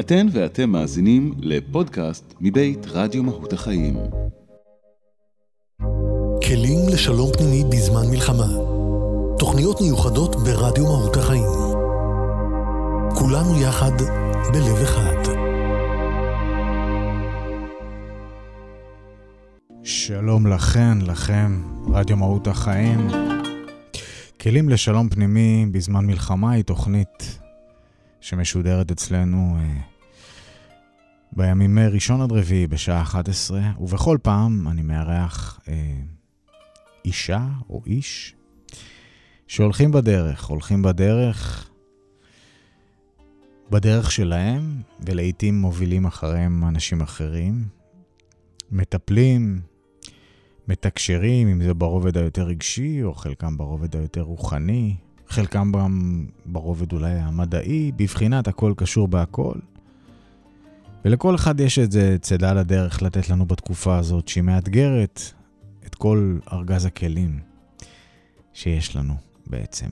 אתן ואתם מאזינים לפודקאסט מבית רדיו מהות החיים. כלים לשלום פנימי בזמן מלחמה. תוכניות מיוחדות ברדיו מהות החיים. כולנו יחד בלב אחד. שלום לכן, לכם, רדיו מהות החיים. כלים לשלום פנימי בזמן מלחמה היא תוכנית שמשודרת אצלנו אה, בימים ראשון עד רביעי בשעה 11, ובכל פעם אני מארח אה, אישה או איש שהולכים בדרך, הולכים בדרך, בדרך שלהם, ולעיתים מובילים אחריהם אנשים אחרים, מטפלים, מתקשרים, אם זה ברובד היותר רגשי, או חלקם ברובד היותר רוחני, חלקם גם ברובד אולי המדעי, בבחינת הכל קשור בהכל. ולכל אחד יש איזה צידה לדרך לתת לנו בתקופה הזאת, שהיא מאתגרת את כל ארגז הכלים שיש לנו בעצם.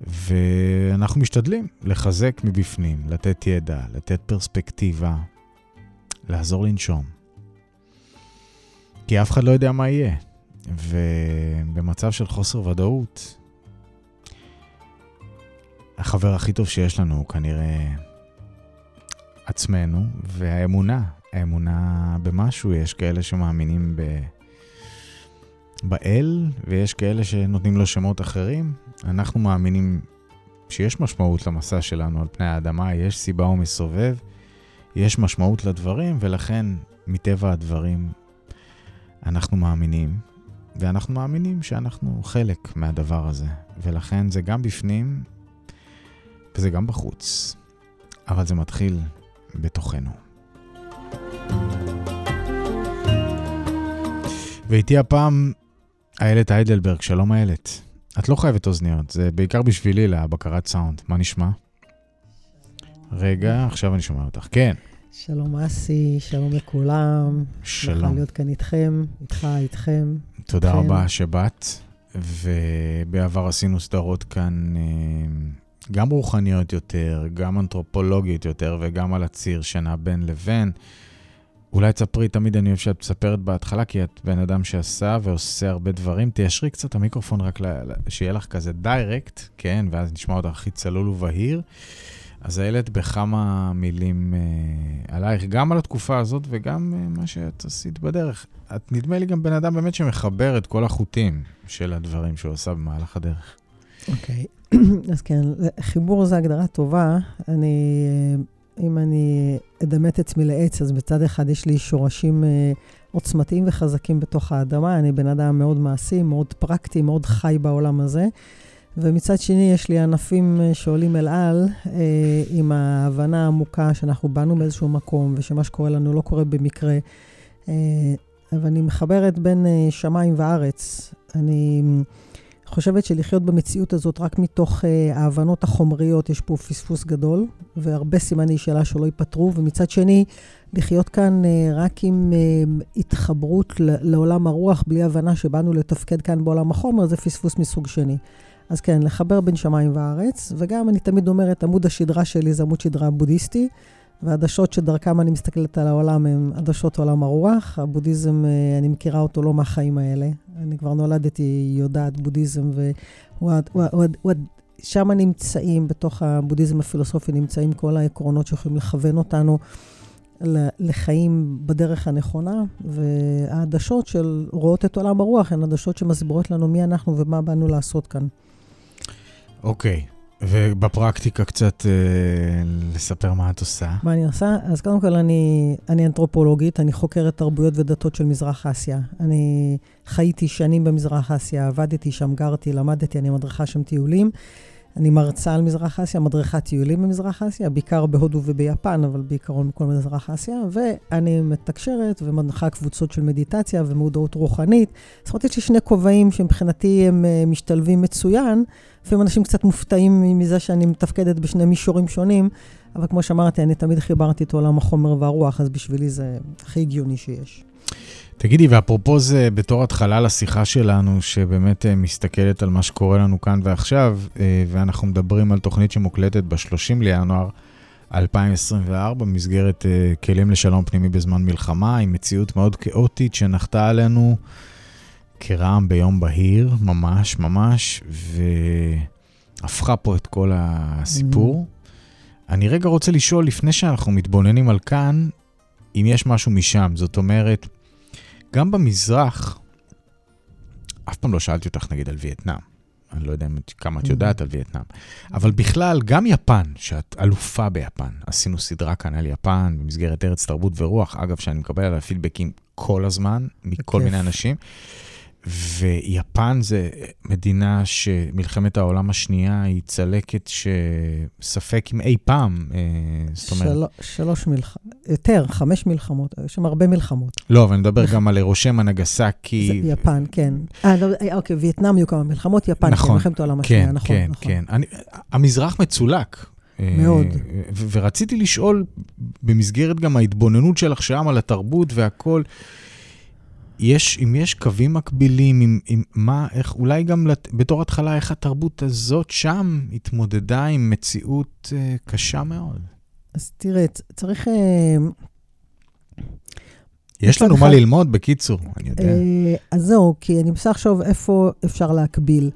ואנחנו משתדלים לחזק מבפנים, לתת ידע, לתת פרספקטיבה, לעזור לנשום. כי אף אחד לא יודע מה יהיה. ובמצב של חוסר ודאות, החבר הכי טוב שיש לנו הוא כנראה עצמנו, והאמונה, האמונה במשהו, יש כאלה שמאמינים ב... באל, ויש כאלה שנותנים לו שמות אחרים. אנחנו מאמינים שיש משמעות למסע שלנו על פני האדמה, יש סיבה ומסובב, יש משמעות לדברים, ולכן, מטבע הדברים, אנחנו מאמינים, ואנחנו מאמינים שאנחנו חלק מהדבר הזה, ולכן זה גם בפנים וזה גם בחוץ, אבל זה מתחיל בתוכנו. ואיתי הפעם איילת היידלברג, שלום איילת. את לא חייבת אוזניות, זה בעיקר בשבילי לבקרת סאונד. מה נשמע? רגע, עכשיו אני שומע אותך. כן. שלום אסי, שלום לכולם. שלום. שמחה להיות כאן איתכם, איתך, איתכם. תודה איתכם. רבה שבאת, ובעבר עשינו סדרות כאן אה, גם רוחניות יותר, גם אנתרופולוגיות יותר, וגם על הציר שנע בין לבין. אולי תספרי, תמיד אני אוהב שאת מספרת בהתחלה, כי את בן אדם שעשה ועושה הרבה דברים. תיישרי קצת המיקרופון רק שיהיה לך כזה דיירקט, כן, ואז נשמע אותך הכי צלול ובהיר. אז איילת, בכמה מילים אה, עלייך, גם על התקופה הזאת וגם אה, מה שאת עשית בדרך. את נדמה לי גם בן אדם באמת שמחבר את כל החוטים של הדברים שהוא עשה במהלך הדרך. אוקיי, אז כן, חיבור זה הגדרה טובה. אני, אה, אם אני אדמה את עצמי לעץ, אז מצד אחד יש לי שורשים אה, עוצמתיים וחזקים בתוך האדמה. אני בן אדם מאוד מעשי, מאוד פרקטי, מאוד חי בעולם הזה. ומצד שני, יש לי ענפים אה, שעולים אל על, אה, עם ההבנה העמוקה שאנחנו באנו מאיזשהו מקום, ושמה שקורה לנו לא קורה במקרה. אה, אבל אני מחברת בין אה, שמיים וארץ. אני חושבת שלחיות במציאות הזאת רק מתוך אה, ההבנות החומריות, יש פה פספוס גדול, והרבה סימני שאלה שלא ייפתרו, ומצד שני, לחיות כאן אה, רק עם אה, התחברות לעולם הרוח, בלי הבנה שבאנו לתפקד כאן בעולם החומר, זה פספוס מסוג שני. אז כן, לחבר בין שמיים וארץ, וגם אני תמיד אומרת, עמוד השדרה שלי זה עמוד שדרה בודהיסטי, והעדשות שדרכם אני מסתכלת על העולם הם עדשות עולם הרוח. הבודהיזם, אני מכירה אותו לא מהחיים האלה. אני כבר נולדתי יודעת בודהיזם, ושם נמצאים, בתוך הבודהיזם הפילוסופי, נמצאים כל העקרונות שיכולים לכוון אותנו לחיים בדרך הנכונה, והעדשות של רואות את עולם הרוח הן עדשות שמסבירות לנו מי אנחנו ומה באנו לעשות כאן. אוקיי, ובפרקטיקה קצת אה, לספר מה את עושה. מה אני עושה? אז קודם כל, אני, אני אנתרופולוגית, אני חוקרת תרבויות ודתות של מזרח אסיה. אני חייתי שנים במזרח אסיה, עבדתי שם, גרתי, למדתי, אני מדריכה שם טיולים. אני מרצה על מזרח אסיה, מדריכת טיולים במזרח אסיה, בעיקר בהודו וביפן, אבל בעיקרון בכל מזרח אסיה, ואני מתקשרת ומנחה קבוצות של מדיטציה ומודעות רוחנית. זאת אומרת, יש לי שני כובעים שמבחינתי הם אה, משתלבים מצוין. לפעמים אנשים קצת מופתעים מזה שאני מתפקדת בשני מישורים שונים, אבל כמו שאמרתי, אני תמיד חיברתי את עולם החומר והרוח, אז בשבילי זה הכי הגיוני שיש. תגידי, ואפרופו זה בתור התחלה לשיחה שלנו, שבאמת אה, מסתכלת על מה שקורה לנו כאן ועכשיו, אה, ואנחנו מדברים על תוכנית שמוקלטת ב-30 לינואר, 2024 במסגרת uh, כלים לשלום פנימי בזמן מלחמה, עם מציאות מאוד כאוטית שנחתה עלינו כרעם ביום בהיר, ממש ממש, והפכה פה את כל הסיפור. Mm-hmm. אני רגע רוצה לשאול, לפני שאנחנו מתבוננים על כאן, אם יש משהו משם. זאת אומרת, גם במזרח, אף פעם לא שאלתי אותך נגיד על וייטנאם. אני לא יודע כמה את mm. יודעת על וייטנאם. אבל בכלל, גם יפן, שאת אלופה ביפן, עשינו סדרה כאן על יפן במסגרת ארץ תרבות ורוח, אגב, שאני מקבל עליה פידבקים כל הזמן, מכל מיני אנשים. ויפן זה מדינה שמלחמת העולם השנייה היא צלקת שספק אם אי פעם, אה, זאת אומרת... של... שלוש מלחמות, יותר, חמש מלחמות, יש שם הרבה מלחמות. לא, אבל אני מדבר גם על הירושימה, נגסקי. זה יפן, כן. אה, לא, אה, אוקיי, וייטנאם היו כמה מלחמות, יפן, נכון, כן, מלחמת העולם השנייה, כן, נכון, כן, נכון. כן, כן. המזרח מצולק. אה, מאוד. ורציתי לשאול, במסגרת גם ההתבוננות שלך שם על התרבות והכל, יש, אם יש קווים מקבילים, עם, עם מה, איך, אולי גם לת, בתור התחלה, איך התרבות הזאת שם התמודדה עם מציאות אה, קשה מאוד. אז תראה, צריך... אה, יש לנו מה ללמוד, בקיצור, אני יודע. אה, אז זהו, כי אני מנסה לחשוב איפה אפשר להקביל.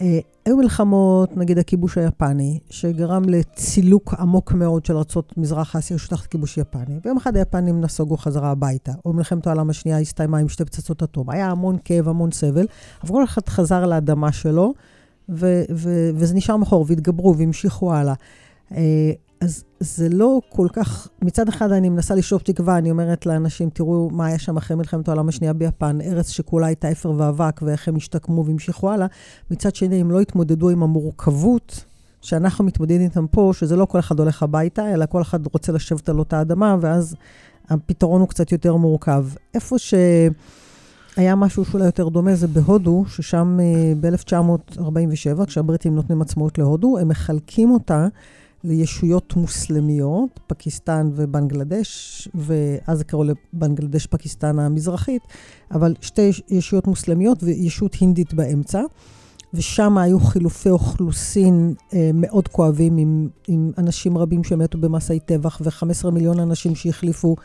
אה, היו מלחמות, נגיד הכיבוש היפני, שגרם לצילוק עמוק מאוד של ארצות מזרח אסיה שתחת כיבוש יפני, ויום אחד היפנים נסוגו חזרה הביתה, או מלחמת העולם השנייה הסתיימה עם שתי פצצות אטום. היה המון כאב, המון סבל, אבל כל אחד חזר לאדמה שלו, ו- ו- וזה נשאר מאחור, והתגברו והמשיכו הלאה. אז זה לא כל כך, מצד אחד אני מנסה לשאוף תקווה, אני אומרת לאנשים, תראו מה היה שם אחרי מלחמת העולם השנייה ביפן, ארץ שכולה הייתה אפר ואבק, ואיך הם השתקמו והמשיכו הלאה. מצד שני, הם לא התמודדו עם המורכבות שאנחנו מתמודדים איתם פה, שזה לא כל אחד הולך הביתה, אלא כל אחד רוצה לשבת על אותה אדמה, ואז הפתרון הוא קצת יותר מורכב. איפה ש... היה משהו שאולי יותר דומה, זה בהודו, ששם אה, ב-1947, כשהבריטים נותנים עצמאות להודו, הם מחלקים אותה לישויות מוסלמיות, פקיסטן ובנגלדש, ואז זה קראו לבנגלדש פקיסטן המזרחית, אבל שתי ישויות מוסלמיות וישות הינדית באמצע. ושם היו חילופי אוכלוסין אה, מאוד כואבים עם, עם אנשים רבים שמתו במסעי טבח, ו-15 מיליון אנשים שהחליפו,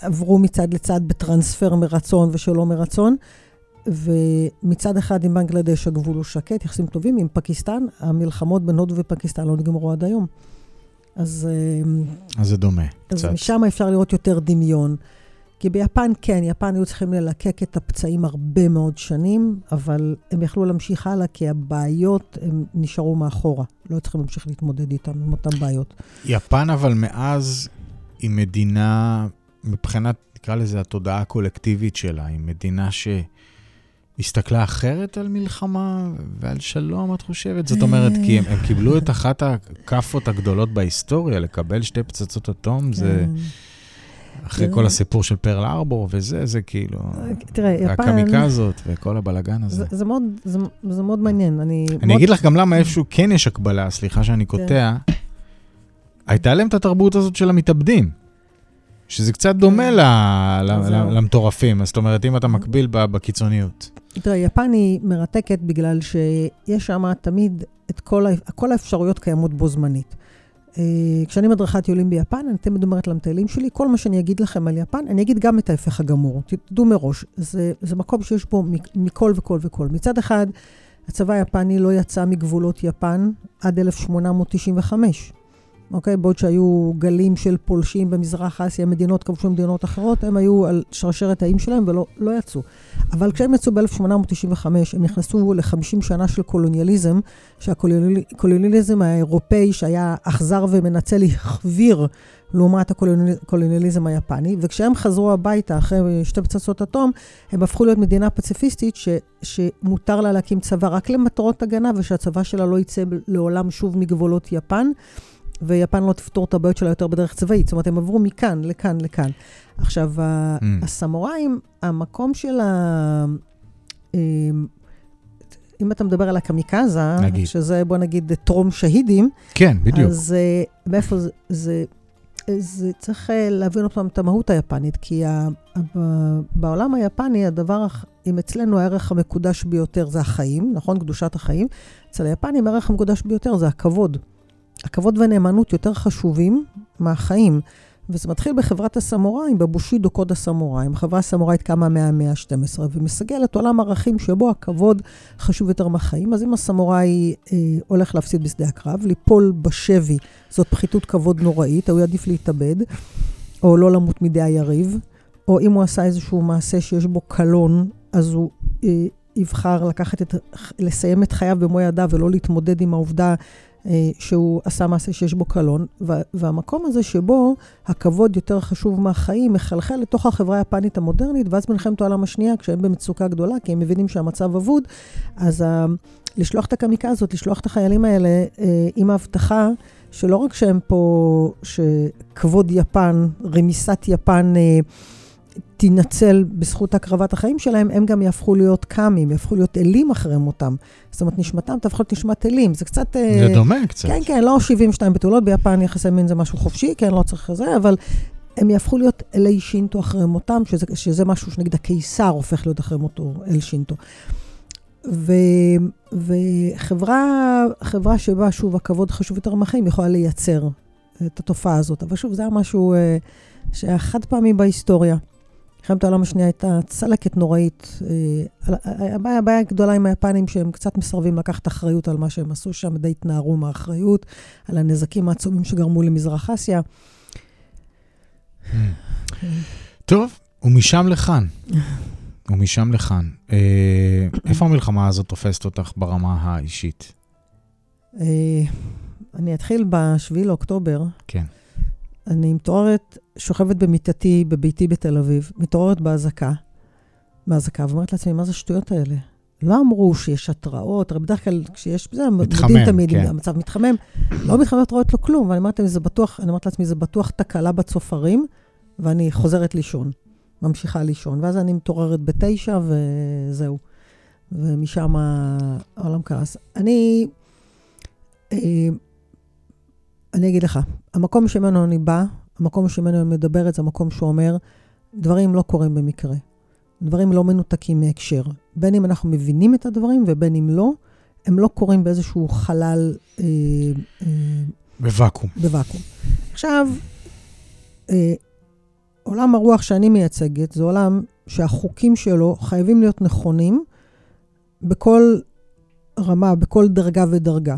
עברו מצד לצד בטרנספר מרצון ושלא מרצון. ומצד אחד עם בנגלדש הגבול הוא שקט, יחסים טובים, עם פקיסטן, המלחמות בין הודו ופקיסטן לא נגמרו עד היום. אז... אמ, אז זה דומה, אז קצת. משם אפשר לראות יותר דמיון. כי ביפן, כן, יפן היו צריכים ללקק את הפצעים הרבה מאוד שנים, אבל הם יכלו להמשיך הלאה, כי הבעיות, הם נשארו מאחורה. לא צריכים להמשיך להתמודד איתם, עם אותן בעיות. יפן, אבל מאז היא מדינה, מבחינת, נקרא לזה, התודעה הקולקטיבית שלה, היא מדינה ש... הסתכלה אחרת על מלחמה ועל שלום, את חושבת? זאת אומרת, כי הם, הם קיבלו את אחת הכאפות הגדולות בהיסטוריה, לקבל שתי פצצות אטום, זה... כן. אחרי כל הסיפור של פרל ארבור וזה, זה כאילו... תראה, יפן... הקמיקה הזאת וכל הבלגן הזה. זה, זה, מאוד, זה, זה מאוד מעניין. אני, אני מאוד... אגיד לך גם למה איפשהו כן יש הקבלה, סליחה שאני כן. קוטע. הייתה להם את התרבות הזאת של המתאבדים. שזה קצת דומה כן. למטורפים, זאת אומרת, אם אתה מקביל בקיצוניות. תראה, יפן היא מרתקת בגלל שיש שם תמיד את כל, כל האפשרויות קיימות בו זמנית. אה, כשאני מדריכת טיולים ביפן, אני תמיד אומרת למטיילים שלי, כל מה שאני אגיד לכם על יפן, אני אגיד גם את ההפך הגמור. תדעו מראש, זה, זה מקום שיש בו מכל וכל וכל. מצד אחד, הצבא היפני לא יצא מגבולות יפן עד 1895. אוקיי? בעוד שהיו גלים של פולשים במזרח אסיה, מדינות כבשו מדינות אחרות, הם היו על שרשרת האיים שלהם ולא לא יצאו. אבל כשהם יצאו ב-1895, הם נכנסו ל-50 שנה של קולוניאליזם, שהקולוניאליזם האירופאי, שהיה אכזר ומנצל, החביר לעומת הקולוניאליזם היפני, וכשהם חזרו הביתה אחרי שתי פצצות אטום, הם הפכו להיות מדינה פציפיסטית ש, שמותר לה להקים צבא רק למטרות הגנה, ושהצבא שלה לא יצא לעולם שוב מגבולות יפן. ויפן לא תפתור את הבעיות שלה יותר בדרך צבאית. זאת אומרת, הם עברו מכאן לכאן לכאן. עכשיו, mm. הסמוראים, המקום של ה... אמ, אם אתה מדבר על הקמיקזה, נגיד. שזה, בוא נגיד, טרום שהידים, כן, בדיוק. אז אה, מאיפה זה, זה, זה צריך אה, להבין אותם את המהות היפנית, כי ה, בעולם היפני, הדבר, אם אצלנו הערך המקודש ביותר זה החיים, נכון? קדושת החיים, אצל היפנים הערך המקודש ביותר זה הכבוד. הכבוד והנאמנות יותר חשובים מהחיים. וזה מתחיל בחברת הסמוראים, בבושידו קוד הסמוראים. החברה הסמוראית קמה מהמאה ה-12, ומסגלת עולם ערכים שבו הכבוד חשוב יותר מהחיים. אז אם הסמוראי אה, הולך להפסיד בשדה הקרב, ליפול בשבי, זאת פחיתות כבוד נוראית, הוא יעדיף להתאבד, או לא למות מידי היריב, או אם הוא עשה איזשהו מעשה שיש בו קלון, אז הוא אה, יבחר לקחת את, לסיים את חייו במו ידיו ולא להתמודד עם העובדה שהוא עשה מעשה שיש בו קלון, והמקום הזה שבו הכבוד יותר חשוב מהחיים, מחלחל לתוך החברה היפנית המודרנית, ואז במלחמת העולם השנייה, כשהם במצוקה גדולה, כי הם מבינים שהמצב אבוד, אז ה... לשלוח את הקמיקה הזאת, לשלוח את החיילים האלה אה, עם ההבטחה שלא רק שהם פה, שכבוד יפן, רמיסת יפן, אה, תינצל בזכות הקרבת החיים שלהם, הם גם יהפכו להיות קאמים, יהפכו להיות אלים אחרי מותם. זאת אומרת, נשמתם תהפוך להיות נשמת אלים. זה קצת... זה uh, דומה קצת. כן, כן, לא 72 בתולות, ביפן יחסי מין זה משהו חופשי, כן, לא צריך לזה, אבל הם יהפכו להיות אלי שינטו אחרי מותם, שזה, שזה משהו שנגיד הקיסר הופך להיות אחרי מותו אל שינטו. ו, וחברה שבה, שוב, הכבוד חשוב יותר מהחיים, יכולה לייצר את התופעה הזאת. אבל שוב, זה היה משהו uh, שהיה חד פעמי בהיסטוריה. מלחמת העולם השנייה הייתה צלקת נוראית. אה, הבעיה, הבעיה הגדולה עם היפנים שהם קצת מסרבים לקחת אחריות על מה שהם עשו שם, די התנערו מהאחריות, על הנזקים העצומים שגרמו למזרח אסיה. טוב, ומשם לכאן. ומשם לכאן. אה, איפה המלחמה הזאת תופסת אותך ברמה האישית? אה, אני אתחיל ב-7 לאוקטובר. כן. אני מתעוררת, שוכבת במיטתי בביתי בתל אביב, מתעוררת באזעקה, באזעקה, ואומרת לעצמי, מה זה השטויות האלה? לא אמרו שיש התראות, הרי בדרך כלל כשיש, זה, מתחמם, תמיד, כן. המצב מתחמם, לא מתחמם התראות, לא כלום, ואני אומרת, זה בטוח, אני אומרת לעצמי, זה בטוח תקלה בצופרים, ואני חוזרת לישון, ממשיכה לישון, ואז אני מתעוררת בתשע, וזהו. ומשם העולם קרס. אני, אה, אני אגיד לך, המקום שממנו אני באה, המקום שממנו אני מדברת, זה המקום שאומר, דברים לא קורים במקרה. דברים לא מנותקים מהקשר. בין אם אנחנו מבינים את הדברים ובין אם לא, הם לא קורים באיזשהו חלל... אה, אה, בוואקום. בוואקום. עכשיו, אה, עולם הרוח שאני מייצגת זה עולם שהחוקים שלו חייבים להיות נכונים בכל רמה, בכל דרגה ודרגה.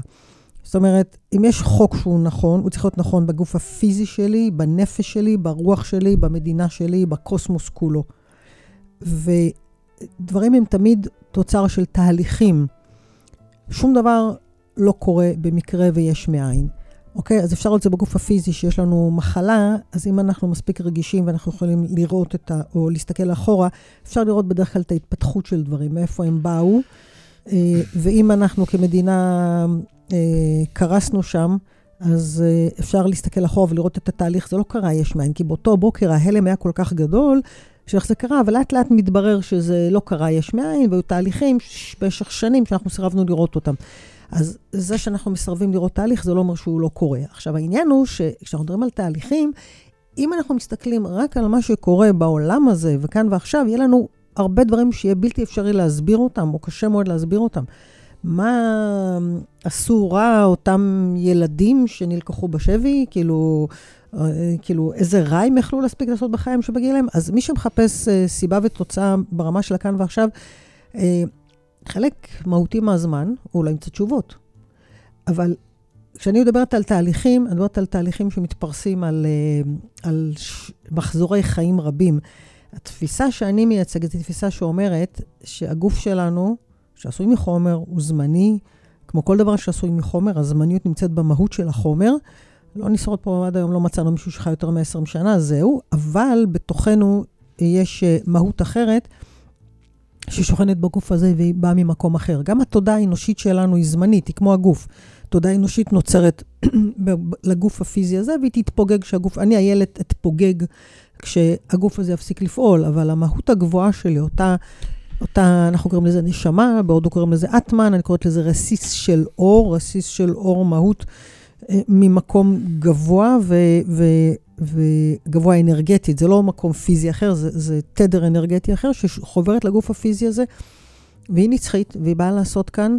זאת אומרת, אם יש חוק שהוא נכון, הוא צריך להיות נכון בגוף הפיזי שלי, בנפש שלי, ברוח שלי, במדינה שלי, בקוסמוס כולו. ודברים הם תמיד תוצר של תהליכים. שום דבר לא קורה במקרה ויש מאין. אוקיי? אז אפשר לראות את זה בגוף הפיזי, שיש לנו מחלה, אז אם אנחנו מספיק רגישים ואנחנו יכולים לראות את ה... או להסתכל אחורה, אפשר לראות בדרך כלל את ההתפתחות של דברים, מאיפה הם באו. אה, ואם אנחנו כמדינה קרסנו שם, אז אה, אפשר להסתכל אחורה ולראות את התהליך, זה לא קרה יש מאין, כי באותו בוקר ההלם היה כל כך גדול, שאיך זה קרה, אבל לאט לאט מתברר שזה לא קרה יש מאין, והיו תהליכים במשך שנים שאנחנו סירבנו לראות אותם. אז זה שאנחנו מסרבים לראות תהליך, זה לא אומר שהוא לא קורה. עכשיו, העניין הוא שכשאנחנו מדברים על תהליכים, אם אנחנו מסתכלים רק על מה שקורה בעולם הזה, וכאן ועכשיו, יהיה לנו הרבה דברים שיהיה בלתי אפשרי להסביר אותם, או קשה מאוד להסביר אותם. מה עשו רע אותם ילדים שנלקחו בשבי? כאילו, אה, כאילו, איזה רע הם יכלו להספיק לעשות בחיים שבגיע להם? אז מי שמחפש אה, סיבה ותוצאה ברמה של הכאן ועכשיו, אה, חלק מהותי מהזמן הוא לא ימצא תשובות. אבל כשאני מדברת על תהליכים, אני מדברת על תהליכים שמתפרסים על, על מחזורי חיים רבים. התפיסה שאני מייצגת היא תפיסה שאומרת שהגוף שלנו, שעשוי מחומר, הוא זמני. כמו כל דבר שעשוי מחומר, הזמניות נמצאת במהות של החומר. לא נשרוד פה עד היום, לא מצאנו מישהו שחי יותר מ-20 שנה, זהו, אבל בתוכנו יש אה, מהות אחרת ששוכנת בגוף הזה והיא באה ממקום אחר. גם התודעה האנושית שלנו היא זמנית, היא כמו הגוף. תודעה אנושית נוצרת לגוף הפיזי הזה, והיא תתפוגג כשהגוף... אני, הילד, אתפוגג כשהגוף הזה יפסיק לפעול, אבל המהות הגבוהה שלי, אותה אותה, אנחנו קוראים לזה נשמה, בהודו קוראים לזה אטמן, אני קוראת לזה רסיס של אור, רסיס של אור מהות אה, ממקום גבוה ו, ו, וגבוה אנרגטית. זה לא מקום פיזי אחר, זה, זה תדר אנרגטי אחר שחוברת לגוף הפיזי הזה, והיא נצחית, והיא באה לעשות כאן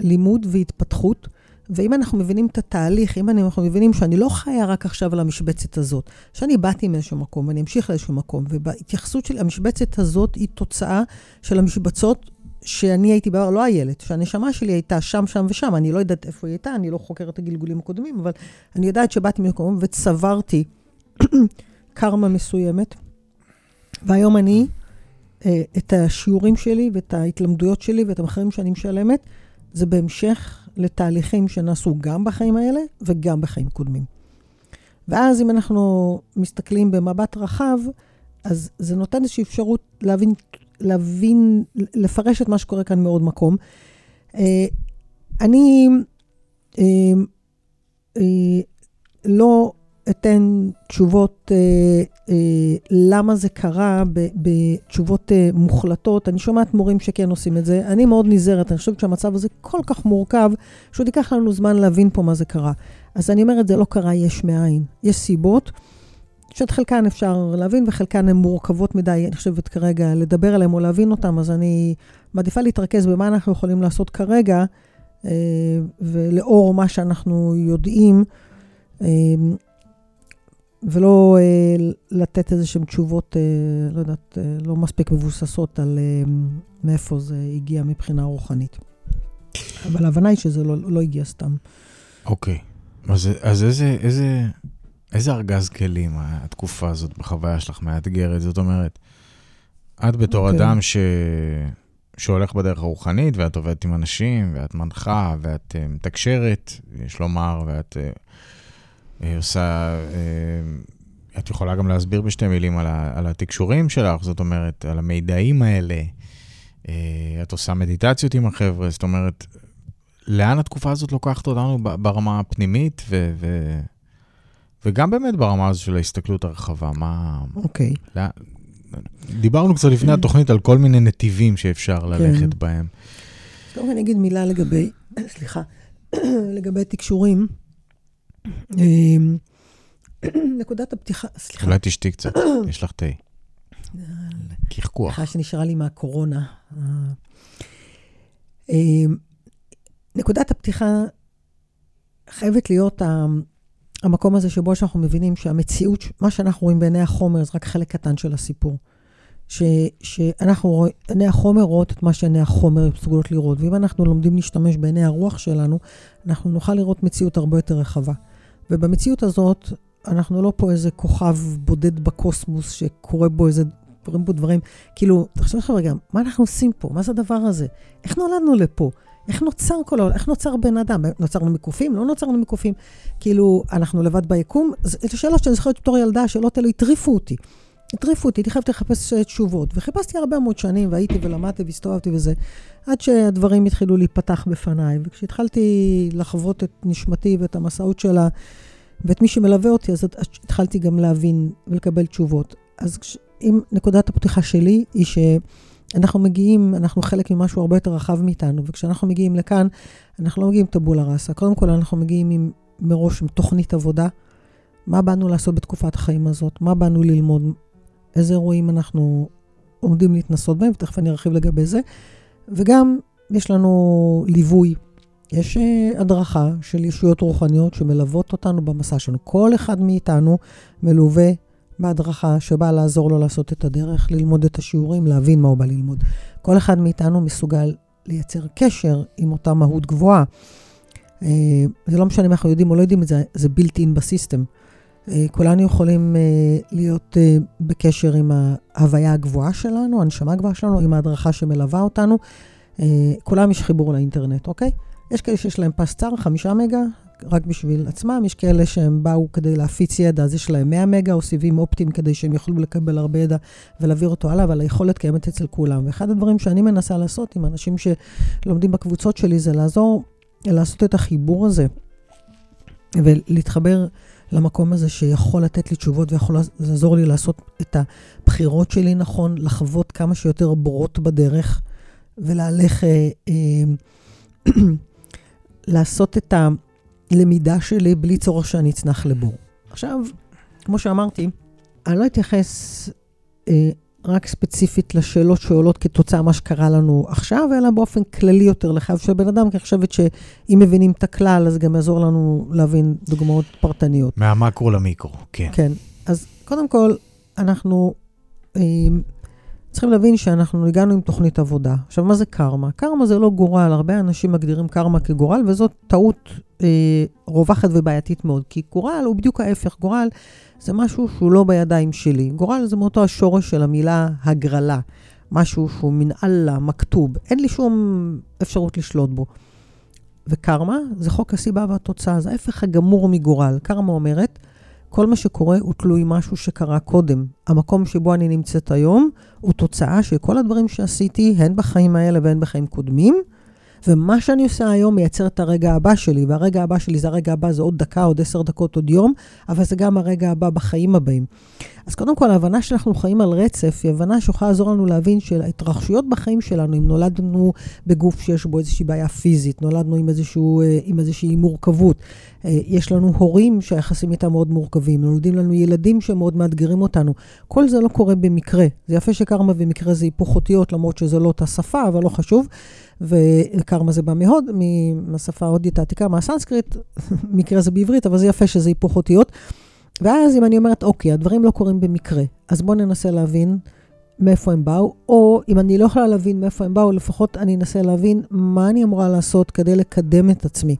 לימוד והתפתחות. ואם אנחנו מבינים את התהליך, אם אנחנו מבינים שאני לא חיה רק עכשיו על המשבצת הזאת, שאני באתי מאיזשהו מקום ואני אמשיך לאיזשהו מקום, ובהתייחסות שלי, המשבצת הזאת היא תוצאה של המשבצות שאני הייתי בה, לא הילד, שהנשמה שלי הייתה שם, שם ושם, אני לא יודעת איפה היא הייתה, אני לא חוקרת את הגלגולים הקודמים, אבל אני יודעת שבאתי ממקום וצברתי קרמה מסוימת, והיום אני, אה, את השיעורים שלי ואת ההתלמדויות שלי ואת המחירים שאני משלמת, זה בהמשך לתהליכים שנעשו גם בחיים האלה וגם בחיים קודמים. ואז אם אנחנו מסתכלים במבט רחב, אז זה נותן איזושהי אפשרות להבין, להבין, לפרש את מה שקורה כאן מעוד מקום. אה, אני אה, אה, לא אתן תשובות אה, אה, למה זה קרה בתשובות אה, מוחלטות. אני שומעת מורים שכן עושים את זה. אני מאוד נזהרת, אני חושבת שהמצב הזה כל כך מורכב, שעוד ייקח לנו זמן להבין פה מה זה קרה. אז אני אומרת, זה לא קרה יש מאין. יש סיבות, שאת חלקן אפשר להבין וחלקן הן מורכבות מדי, אני חושבת כרגע, לדבר עליהן או להבין אותן, אז אני מעדיפה להתרכז במה אנחנו יכולים לעשות כרגע, אה, ולאור מה שאנחנו יודעים. אה, ולא אה, לתת איזה שהן תשובות, אה, לא יודעת, אה, לא מספיק מבוססות על אה, מאיפה זה הגיע מבחינה רוחנית. אבל ההבנה היא שזה לא, לא הגיע סתם. אוקיי. אז, אז איזה, איזה, איזה ארגז כלים התקופה הזאת בחוויה שלך מאתגרת? זאת אומרת, את בתור אוקיי. אדם ש... שהולך בדרך הרוחנית, ואת עובדת עם אנשים, ואת מנחה, ואת uh, מתקשרת, יש לומר, ואת uh, אה, עושה, אה, את יכולה גם להסביר בשתי מילים על, ה, על התקשורים שלך, זאת אומרת, על המידעים האלה. אה, את עושה מדיטציות עם החבר'ה, זאת אומרת, לאן התקופה הזאת לוקחת אותנו ברמה הפנימית, ו, ו, וגם באמת ברמה הזו של ההסתכלות הרחבה, מה... אוקיי. Okay. לא, דיברנו קצת לפני התוכנית על כל מיני נתיבים שאפשר כן. ללכת כן. בהם. טוב, אני אגיד מילה לגבי, סליחה, לגבי תקשורים. אמ, נקודת הפתיחה, סליחה. אולי תשתי קצת, יש לך תה. קחקוח. סליחה שנשארה לי מהקורונה. אמ, נקודת הפתיחה חייבת להיות המקום הזה שבו שאנחנו מבינים שהמציאות, מה שאנחנו רואים בעיני החומר זה רק חלק קטן של הסיפור. ש, שאנחנו רואים, עיני החומר רואות את מה שעיני החומר מסוגלות לראות, ואם אנחנו לומדים להשתמש בעיני הרוח שלנו, אנחנו נוכל לראות מציאות הרבה יותר רחבה. ובמציאות הזאת, אנחנו לא פה איזה כוכב בודד בקוסמוס שקורה בו איזה, קורים בו דברים, כאילו, תחשוב לך רגע, מה אנחנו עושים פה? מה זה הדבר הזה? איך נולדנו לפה? איך נוצר כל העולם? איך נוצר בן אדם? נוצרנו מקופים? לא נוצרנו מקופים? כאילו, אנחנו לבד ביקום? זו שאלות שאני זוכרת בתור ילדה, השאלות האלה הטריפו אותי. הטריפו אותי, הייתי חייבת לחפש תשובות. וחיפשתי הרבה מאוד שנים, והייתי ולמדתי והסתובבתי וזה, עד שהדברים התחילו להיפתח בפניי. וכשהתחלתי לחוות את נשמתי ואת המסעות שלה, ואת מי שמלווה אותי, אז התחלתי גם להבין ולקבל תשובות. אז אם נקודת הפתיחה שלי היא שאנחנו מגיעים, אנחנו חלק ממשהו הרבה יותר רחב מאיתנו, וכשאנחנו מגיעים לכאן, אנחנו לא מגיעים טבולה ראסה. קודם כל, אנחנו מגיעים עם, מראש עם תוכנית עבודה. מה באנו לעשות בתקופת החיים הזאת? מה באנו ללמוד? איזה אירועים אנחנו עומדים להתנסות בהם, ותכף אני ארחיב לגבי זה. וגם יש לנו ליווי, יש uh, הדרכה של ישויות רוחניות שמלוות אותנו במסע שלנו. כל אחד מאיתנו מלווה בהדרכה שבאה לעזור לו לעשות את הדרך, ללמוד את השיעורים, להבין מה הוא בא ללמוד. כל אחד מאיתנו מסוגל לייצר קשר עם אותה מהות גבוהה. Uh, זה לא משנה אם אנחנו יודעים או לא יודעים את זה, זה built in בסיסטם. Uh, כולנו יכולים uh, להיות uh, בקשר עם ההוויה הגבוהה שלנו, הנשמה הגבוהה שלנו, עם ההדרכה שמלווה אותנו. כולם יש חיבור לאינטרנט, אוקיי? יש כאלה שיש להם פס צר, חמישה מגה, רק בשביל עצמם, יש כאלה שהם באו כדי להפיץ ידע, אז יש להם 100 מגה או סיבים אופטיים כדי שהם יוכלו לקבל הרבה ידע ולהעביר אותו הלאה, אבל היכולת קיימת אצל כולם. ואחד הדברים שאני מנסה לעשות עם אנשים שלומדים בקבוצות שלי, זה לעזור, לעשות את החיבור הזה ולהתחבר למקום הזה שיכול לתת לי תשובות ויכול לעזור לי לעשות את הבחירות שלי נכון, לחוות כמה שיותר בורות בדרך ולהלך... אה, אה, לעשות את הלמידה שלי בלי צורך שאני אצנח לבור. עכשיו, כמו שאמרתי, אני לא אתייחס אה, רק ספציפית לשאלות שעולות כתוצאה מה שקרה לנו עכשיו, אלא באופן כללי יותר לחייו של בן אדם, כי אני חושבת שאם מבינים את הכלל, אז גם יעזור לנו להבין דוגמאות פרטניות. מהמקרו למיקרו, כן. כן. אז קודם כל, אנחנו אה, צריכים להבין שאנחנו הגענו עם תוכנית עבודה. עכשיו, מה זה קרמה? קרמה זה לא גורל, הרבה אנשים מגדירים קרמה כגורל, וזאת טעות אה, רווחת ובעייתית מאוד, כי גורל הוא בדיוק ההפך. גורל זה משהו שהוא לא בידיים שלי. גורל זה מאותו השורש של המילה הגרלה, משהו שהוא מן אללה, מכתוב. אין לי שום אפשרות לשלוט בו. וקרמה זה חוק הסיבה והתוצאה, זה ההפך הגמור מגורל. קרמה אומרת, כל מה שקורה הוא תלוי משהו שקרה קודם. המקום שבו אני נמצאת היום הוא תוצאה של כל הדברים שעשיתי, הן בחיים האלה והן בחיים קודמים, ומה שאני עושה היום מייצר את הרגע הבא שלי, והרגע הבא שלי זה הרגע הבא, זה עוד דקה, עוד עשר דקות, עוד יום, אבל זה גם הרגע הבא בחיים הבאים. אז קודם כל, ההבנה שאנחנו חיים על רצף, היא הבנה שיכולה לעזור לנו להבין שההתרחשויות בחיים שלנו, אם נולדנו בגוף שיש בו איזושהי בעיה פיזית, נולדנו עם, איזשהו, אה, עם איזושהי מורכבות, אה, יש לנו הורים שהיחסים איתם מאוד מורכבים, נולדים לנו ילדים שמאוד מאתגרים אותנו. כל זה לא קורה במקרה. זה יפה שקרמה ומקרה זה היפוך אותיות, למרות שזה לא אותה שפה, אבל לא חשוב. וקרמה זה בא מהוד, מהשפה ההודית העתיקה, מהסנסקריט, מקרה זה בעברית, אבל זה יפה שזה היפוך אותיות. ואז אם אני אומרת, אוקיי, הדברים לא קורים במקרה, אז בואו ננסה להבין מאיפה הם באו, או אם אני לא יכולה להבין מאיפה הם באו, לפחות אני אנסה להבין מה אני אמורה לעשות כדי לקדם את עצמי,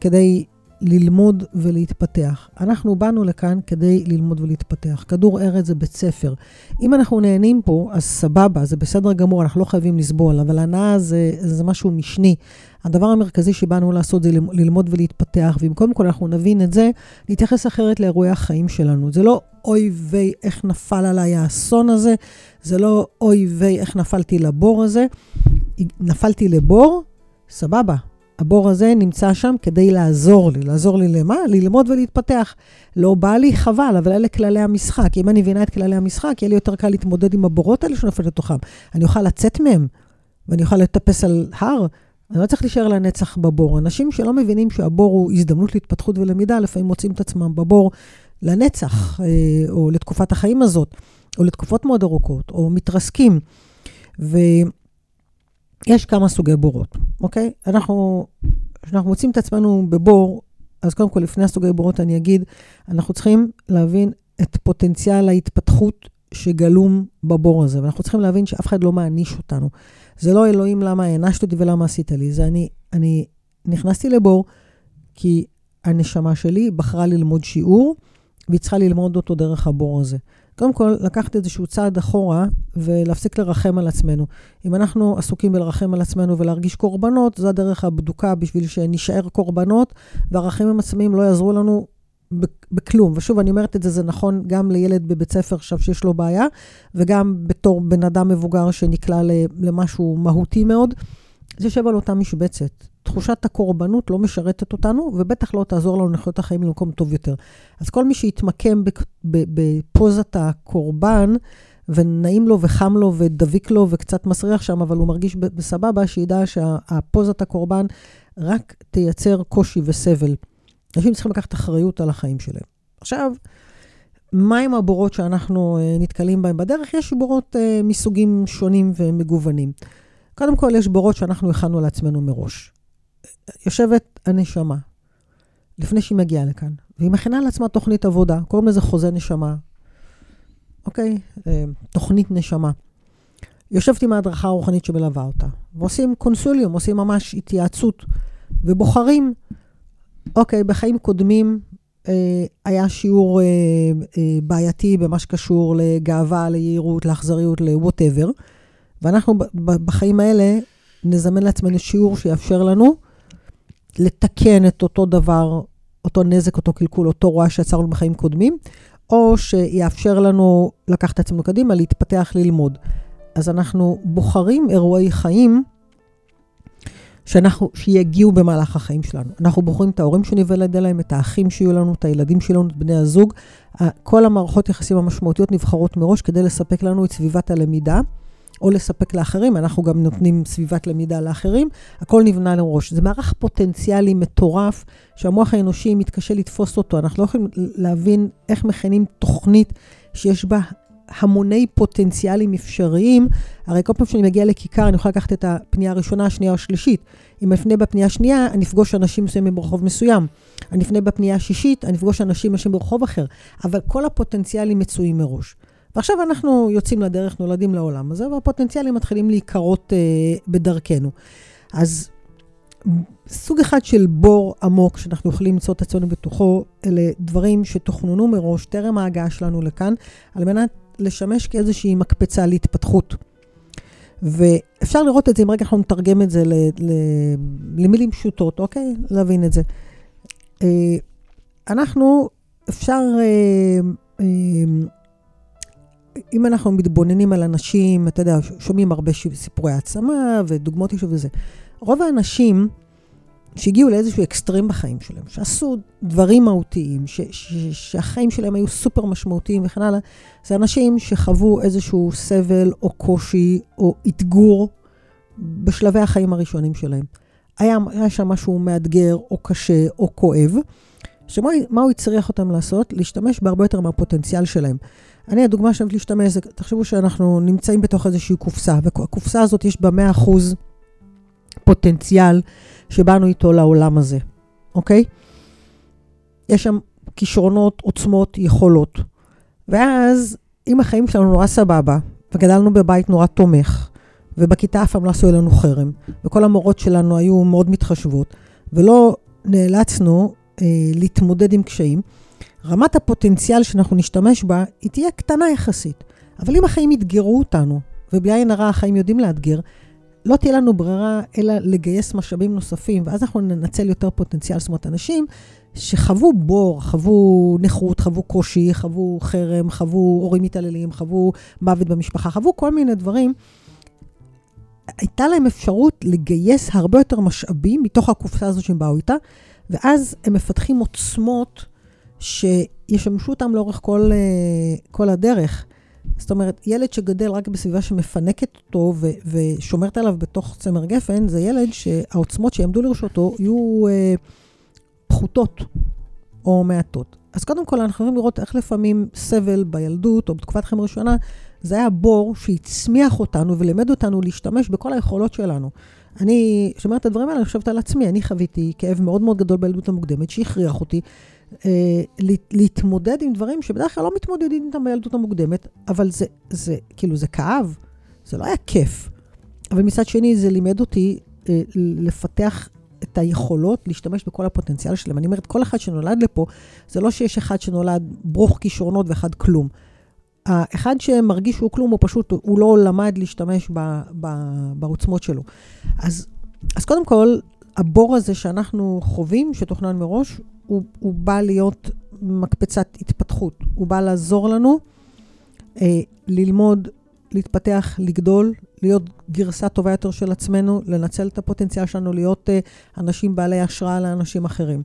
כדי ללמוד ולהתפתח. אנחנו באנו לכאן כדי ללמוד ולהתפתח. כדור ארץ זה בית ספר. אם אנחנו נהנים פה, אז סבבה, זה בסדר גמור, אנחנו לא חייבים לסבול, אבל הנאה זה, זה משהו משני. הדבר המרכזי שבאנו לעשות זה ללמוד ולהתפתח, ואם קודם כל אנחנו נבין את זה, נתייחס אחרת לאירועי החיים שלנו. זה לא אוי ויי איך נפל עליי האסון הזה, זה לא אוי ויי איך נפלתי לבור הזה. נפלתי לבור, סבבה, הבור הזה נמצא שם כדי לעזור לי. לעזור לי למה? ללמוד ולהתפתח. לא בא לי, חבל, אבל אלה כללי המשחק. אם אני מבינה את כללי המשחק, יהיה לי יותר קל להתמודד עם הבורות האלה שנופל לתוכם. אני אוכל לצאת מהם, ואני אוכל לטפס על הר. אני לא צריך להישאר לנצח בבור. אנשים שלא מבינים שהבור הוא הזדמנות להתפתחות ולמידה, לפעמים מוצאים את עצמם בבור לנצח, אה, או לתקופת החיים הזאת, או לתקופות מאוד ארוכות, או מתרסקים. ו... יש כמה סוגי בורות, אוקיי? אנחנו, כשאנחנו מוצאים את עצמנו בבור, אז קודם כל, לפני הסוגי בורות אני אגיד, אנחנו צריכים להבין את פוטנציאל ההתפתחות שגלום בבור הזה, ואנחנו צריכים להבין שאף אחד לא מעניש אותנו. זה לא אלוהים למה הענשת אותי ולמה עשית לי, זה אני, אני נכנסתי לבור כי הנשמה שלי בחרה ללמוד שיעור, והיא צריכה ללמוד אותו דרך הבור הזה. קודם כל, לקחת איזשהו צעד אחורה ולהפסיק לרחם על עצמנו. אם אנחנו עסוקים בלרחם על עצמנו ולהרגיש קורבנות, זו הדרך הבדוקה בשביל שנשאר קורבנות, והרחמים עצמיים לא יעזרו לנו בכלום. ושוב, אני אומרת את זה, זה נכון גם לילד בבית ספר עכשיו שיש לו בעיה, וגם בתור בן אדם מבוגר שנקלע למשהו מהותי מאוד. זה יושב על אותה משבצת. תחושת הקורבנות לא משרתת אותנו, ובטח לא תעזור לנו לחיות את החיים למקום טוב יותר. אז כל מי שיתמקם בפוזת הקורבן, ונעים לו וחם לו ודביק לו וקצת מסריח שם, אבל הוא מרגיש בסבבה, שידע שהפוזת הקורבן רק תייצר קושי וסבל. אנשים צריכים לקחת אחריות על החיים שלהם. עכשיו, מהם הבורות שאנחנו uh, נתקלים בהם בדרך? יש בורות uh, מסוגים שונים ומגוונים. קודם כל, יש בורות שאנחנו הכנו לעצמנו מראש. יושבת הנשמה, לפני שהיא מגיעה לכאן, והיא מכינה לעצמה תוכנית עבודה, קוראים לזה חוזה נשמה, אוקיי? אה, תוכנית נשמה. יושבת עם ההדרכה הרוחנית שמלווה אותה, ועושים קונסוליום, עושים ממש התייעצות, ובוחרים, אוקיי, בחיים קודמים אה, היה שיעור אה, אה, בעייתי במה שקשור לגאווה, ליהירות, לאכזריות, ל-whatever, ואנחנו בחיים האלה נזמן לעצמנו שיעור שיאפשר לנו לתקן את אותו דבר, אותו נזק, אותו קלקול, אותו רוע שיצרנו בחיים קודמים, או שיאפשר לנו לקחת את עצמנו קדימה, להתפתח, ללמוד. אז אנחנו בוחרים אירועי חיים שאנחנו, שיגיעו במהלך החיים שלנו. אנחנו בוחרים את ההורים שניוולד אליהם, את האחים שיהיו לנו, את הילדים שלנו, את בני הזוג. כל המערכות יחסים המשמעותיות נבחרות מראש כדי לספק לנו את סביבת הלמידה. או לספק לאחרים, אנחנו גם נותנים סביבת למידה לאחרים, הכל נבנה לראש. זה מערך פוטנציאלי מטורף, שהמוח האנושי מתקשה לתפוס אותו. אנחנו לא יכולים להבין איך מכינים תוכנית שיש בה המוני פוטנציאלים אפשריים. הרי כל פעם שאני מגיעה לכיכר, אני יכולה לקחת את הפנייה הראשונה, השנייה או השלישית. אם אפנה בפנייה השנייה, אני אפגוש אנשים מסוימים ברחוב מסוים. אני אפנה בפנייה השישית, אני אפגוש אנשים אנשים ברחוב אחר. אבל כל הפוטנציאלים מצויים מראש. ועכשיו אנחנו יוצאים לדרך, נולדים לעולם הזה, והפוטנציאלים מתחילים להיקרות אה, בדרכנו. אז סוג אחד של בור עמוק שאנחנו יכולים למצוא את עצמנו בתוכו, אלה דברים שתוכננו מראש, טרם ההגעה שלנו לכאן, על מנת לשמש כאיזושהי מקפצה להתפתחות. ואפשר לראות את זה, אם רגע אנחנו נתרגם את זה ל, ל, למילים פשוטות, אוקיי? להבין את זה. אה, אנחנו, אפשר, אה, אה, אם אנחנו מתבוננים על אנשים, אתה יודע, שומעים הרבה סיפורי העצמה ודוגמאות אישו וזה. רוב האנשים שהגיעו לאיזשהו אקסטרים בחיים שלהם, שעשו דברים מהותיים, ש, ש, שהחיים שלהם היו סופר משמעותיים וכן הלאה, זה אנשים שחוו איזשהו סבל או קושי או אתגור בשלבי החיים הראשונים שלהם. היה, היה שם משהו מאתגר או קשה או כואב, שמה הוא הצריך אותם לעשות? להשתמש בהרבה יותר מהפוטנציאל שלהם. אני, הדוגמה שאני להשתמש, זה, תחשבו שאנחנו נמצאים בתוך איזושהי קופסה, והקופסה הזאת יש בה 100% פוטנציאל שבאנו איתו לעולם הזה, אוקיי? יש שם כישרונות, עוצמות, יכולות. ואז, אם החיים שלנו נורא סבבה, וגדלנו בבית נורא תומך, ובכיתה אף פעם לא עשו לנו חרם, וכל המורות שלנו היו מאוד מתחשבות, ולא נאלצנו אה, להתמודד עם קשיים, רמת הפוטנציאל שאנחנו נשתמש בה, היא תהיה קטנה יחסית. אבל אם החיים יתגרו אותנו, ובלי עין הרע החיים יודעים לאתגר, לא תהיה לנו ברירה אלא לגייס משאבים נוספים, ואז אנחנו ננצל יותר פוטנציאל. זאת אומרת, אנשים שחוו בור, חוו נכות, חוו קושי, חוו חרם, חוו הורים מתעללים, חוו מוות במשפחה, חוו כל מיני דברים, הייתה להם אפשרות לגייס הרבה יותר משאבים מתוך הקופסה הזו שהם באו איתה, ואז הם מפתחים עוצמות שישמשו אותם לאורך כל, אה, כל הדרך. זאת אומרת, ילד שגדל רק בסביבה שמפנקת אותו ו- ושומרת עליו בתוך צמר גפן, זה ילד שהעוצמות שיעמדו לרשותו יהיו אה, פחותות או מעטות. אז קודם כל, אנחנו יכולים לראות איך לפעמים סבל בילדות או בתקופת חיים ראשונה, זה היה בור שהצמיח אותנו ולימד אותנו להשתמש בכל היכולות שלנו. אני שומעת את הדברים האלה, אני חושבת על עצמי, אני חוויתי כאב מאוד מאוד גדול בילדות המוקדמת, שהכריח אותי להתמודד עם דברים שבדרך כלל לא מתמודדים איתם בילדות המוקדמת, אבל זה, זה, כאילו, זה כאב, זה לא היה כיף. אבל מצד שני, זה לימד אותי אה, לפתח את היכולות להשתמש בכל הפוטנציאל שלהם. אני אומרת, כל אחד שנולד לפה, זה לא שיש אחד שנולד ברוך כישרונות ואחד כלום. האחד שמרגיש שהוא כלום, הוא פשוט, הוא לא למד להשתמש ב, ב, בעוצמות שלו. אז, אז קודם כל, הבור הזה שאנחנו חווים, שתוכנן מראש, הוא, הוא בא להיות מקפצת התפתחות. הוא בא לעזור לנו אה, ללמוד, להתפתח, לגדול, להיות גרסה טובה יותר של עצמנו, לנצל את הפוטנציאל שלנו, להיות אה, אנשים בעלי השראה לאנשים אחרים.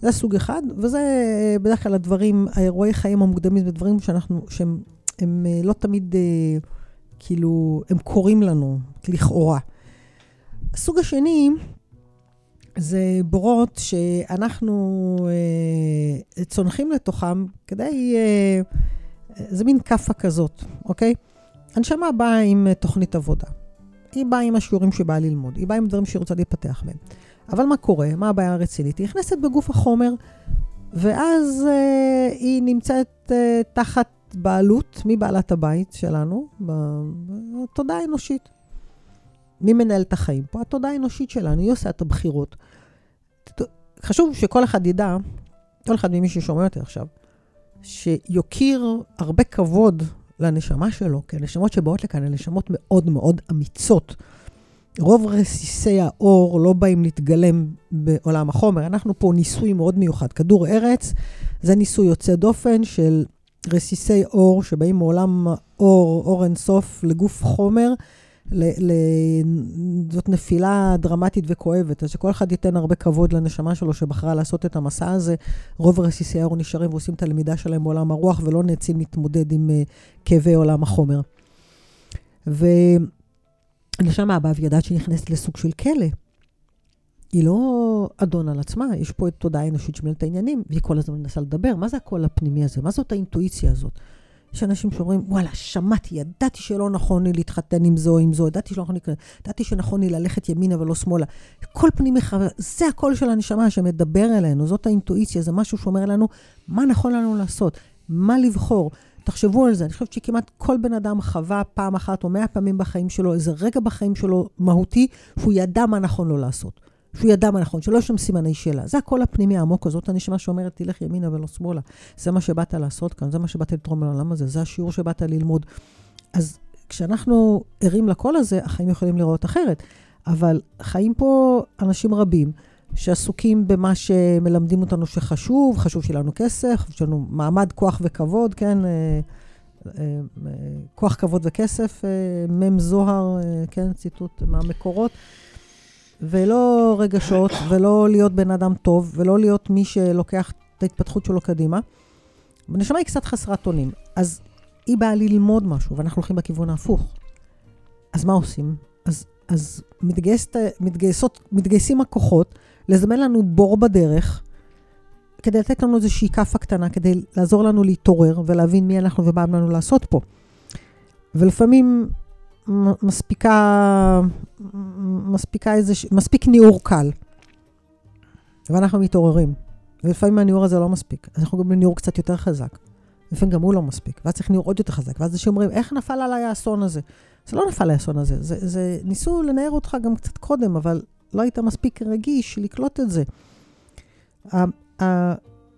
זה סוג אחד, וזה אה, בדרך כלל הדברים, האירועי חיים המוקדמים, זה דברים שאנחנו, שהם הם, אה, לא תמיד, אה, כאילו, הם קורים לנו, לכאורה. הסוג השני, זה בורות שאנחנו אה, צונחים לתוכם כדי, אה, זה מין כאפה כזאת, אוקיי? הנשמה באה עם אה, תוכנית עבודה. היא באה עם השיעורים שבאה ללמוד, היא באה עם דברים שהיא רוצה להתפתח בהם. אבל מה קורה? מה הבעיה הרצינית? היא נכנסת בגוף החומר, ואז אה, היא נמצאת אה, תחת בעלות, מבעלת הבית שלנו? בתודעה האנושית. מי מנהל את החיים פה? התודעה האנושית שלנו, היא עושה את הבחירות. חשוב שכל אחד ידע, כל אחד ממי ששומע אותי עכשיו, שיוקיר הרבה כבוד לנשמה שלו, כי הנשמות שבאות לכאן הן נשמות מאוד מאוד אמיצות. רוב רסיסי האור לא באים להתגלם בעולם החומר. אנחנו פה ניסוי מאוד מיוחד. כדור ארץ זה ניסוי יוצא דופן של רסיסי אור שבאים מעולם אור, אור אינסוף, לגוף חומר. ל, ל, זאת נפילה דרמטית וכואבת, אז שכל אחד ייתן הרבה כבוד לנשמה שלו שבחרה לעשות את המסע הזה. רוב האור נשארים ועושים את הלמידה שלהם בעולם הרוח ולא נאצים להתמודד עם uh, כאבי עולם החומר. והנשמה הבאה וידעת שהיא נכנסת לסוג של כלא. היא לא אדון על עצמה, יש פה את תודעה אנושית שמנהלת העניינים, והיא כל הזמן מנסה לדבר. מה זה הקול הפנימי הזה? מה זאת האינטואיציה הזאת? יש אנשים שאומרים, וואלה, שמעתי, ידעתי שלא נכון לי להתחתן עם זו עם זו, ידעתי שלא נכון לי, ידעתי שנכון לי ללכת ימינה ולא שמאלה. כל פנימי חבר, זה הקול של הנשמה שמדבר אלינו, זאת האינטואיציה, זה משהו שאומר לנו מה נכון לנו לעשות, מה לבחור. תחשבו על זה, אני חושבת שכמעט כל בן אדם חווה פעם אחת או מאה פעמים בחיים שלו, איזה רגע בחיים שלו מהותי, שהוא ידע מה נכון לו לעשות. שהוא ידע מה נכון, שלא יש שם סימני שאלה. זה הקול הפנימי העמוק הזאת, הנשמה שאומרת, תלך ימינה ולא שמאלה. זה מה שבאת לעשות כאן, זה מה שבאת לתרום לעולם הזה, זה השיעור שבאת ללמוד. אז כשאנחנו ערים לקול הזה, החיים יכולים לראות אחרת. אבל חיים פה אנשים רבים שעסוקים במה שמלמדים אותנו שחשוב, חשוב שיהיה לנו כסף, יש לנו מעמד, כוח וכבוד, כן? אה, אה, כוח, כבוד וכסף, אה, מ' זוהר, כן? ציטוט מהמקורות. ולא רגשות, ולא להיות בן אדם טוב, ולא להיות מי שלוקח את ההתפתחות שלו קדימה. ונשמה היא קצת חסרת אונים. אז היא באה ללמוד משהו, ואנחנו הולכים בכיוון ההפוך. אז מה עושים? אז, אז מתגייס, מתגייסות, מתגייסים הכוחות לזמן לנו בור בדרך, כדי לתת לנו איזושהי כאפה קטנה, כדי לעזור לנו להתעורר ולהבין מי אנחנו ומה לנו לעשות פה. ולפעמים מספיקה, מספיקה איזה, מספיק ניעור קל. ואנחנו מתעוררים. ולפעמים הניעור הזה לא מספיק. אז אנחנו גם בניעור קצת יותר חזק. לפעמים גם הוא לא מספיק. ואז צריך ניעור עוד יותר חזק. ואז אנשים אומרים, איך נפל עליי האסון הזה? זה לא נפל האסון הזה. זה, זה, ניסו לנער אותך גם קצת קודם, אבל לא היית מספיק רגיש לקלוט את זה.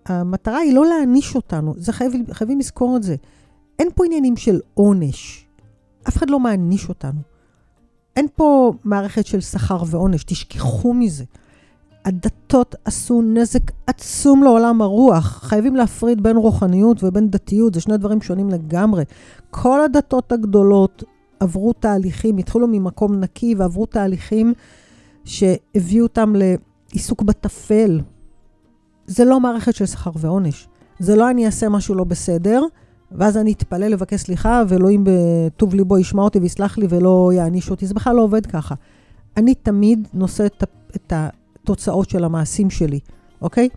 המטרה היא לא להעניש אותנו, זה חייב, חייבים לזכור את זה. אין פה עניינים של עונש. אף אחד לא מעניש אותנו. אין פה מערכת של שכר ועונש, תשכחו מזה. הדתות עשו נזק עצום לעולם הרוח. חייבים להפריד בין רוחניות ובין דתיות, זה שני דברים שונים לגמרי. כל הדתות הגדולות עברו תהליכים, התחילו ממקום נקי ועברו תהליכים שהביאו אותם לעיסוק בטפל. זה לא מערכת של שכר ועונש. זה לא אני אעשה משהו לא בסדר, ואז אני אתפלל לבקש סליחה, ואלוהים בטוב ליבו ישמע אותי ויסלח לי ולא יעניש אותי. זה בכלל לא עובד ככה. אני תמיד נושא את, את התוצאות של המעשים שלי, אוקיי?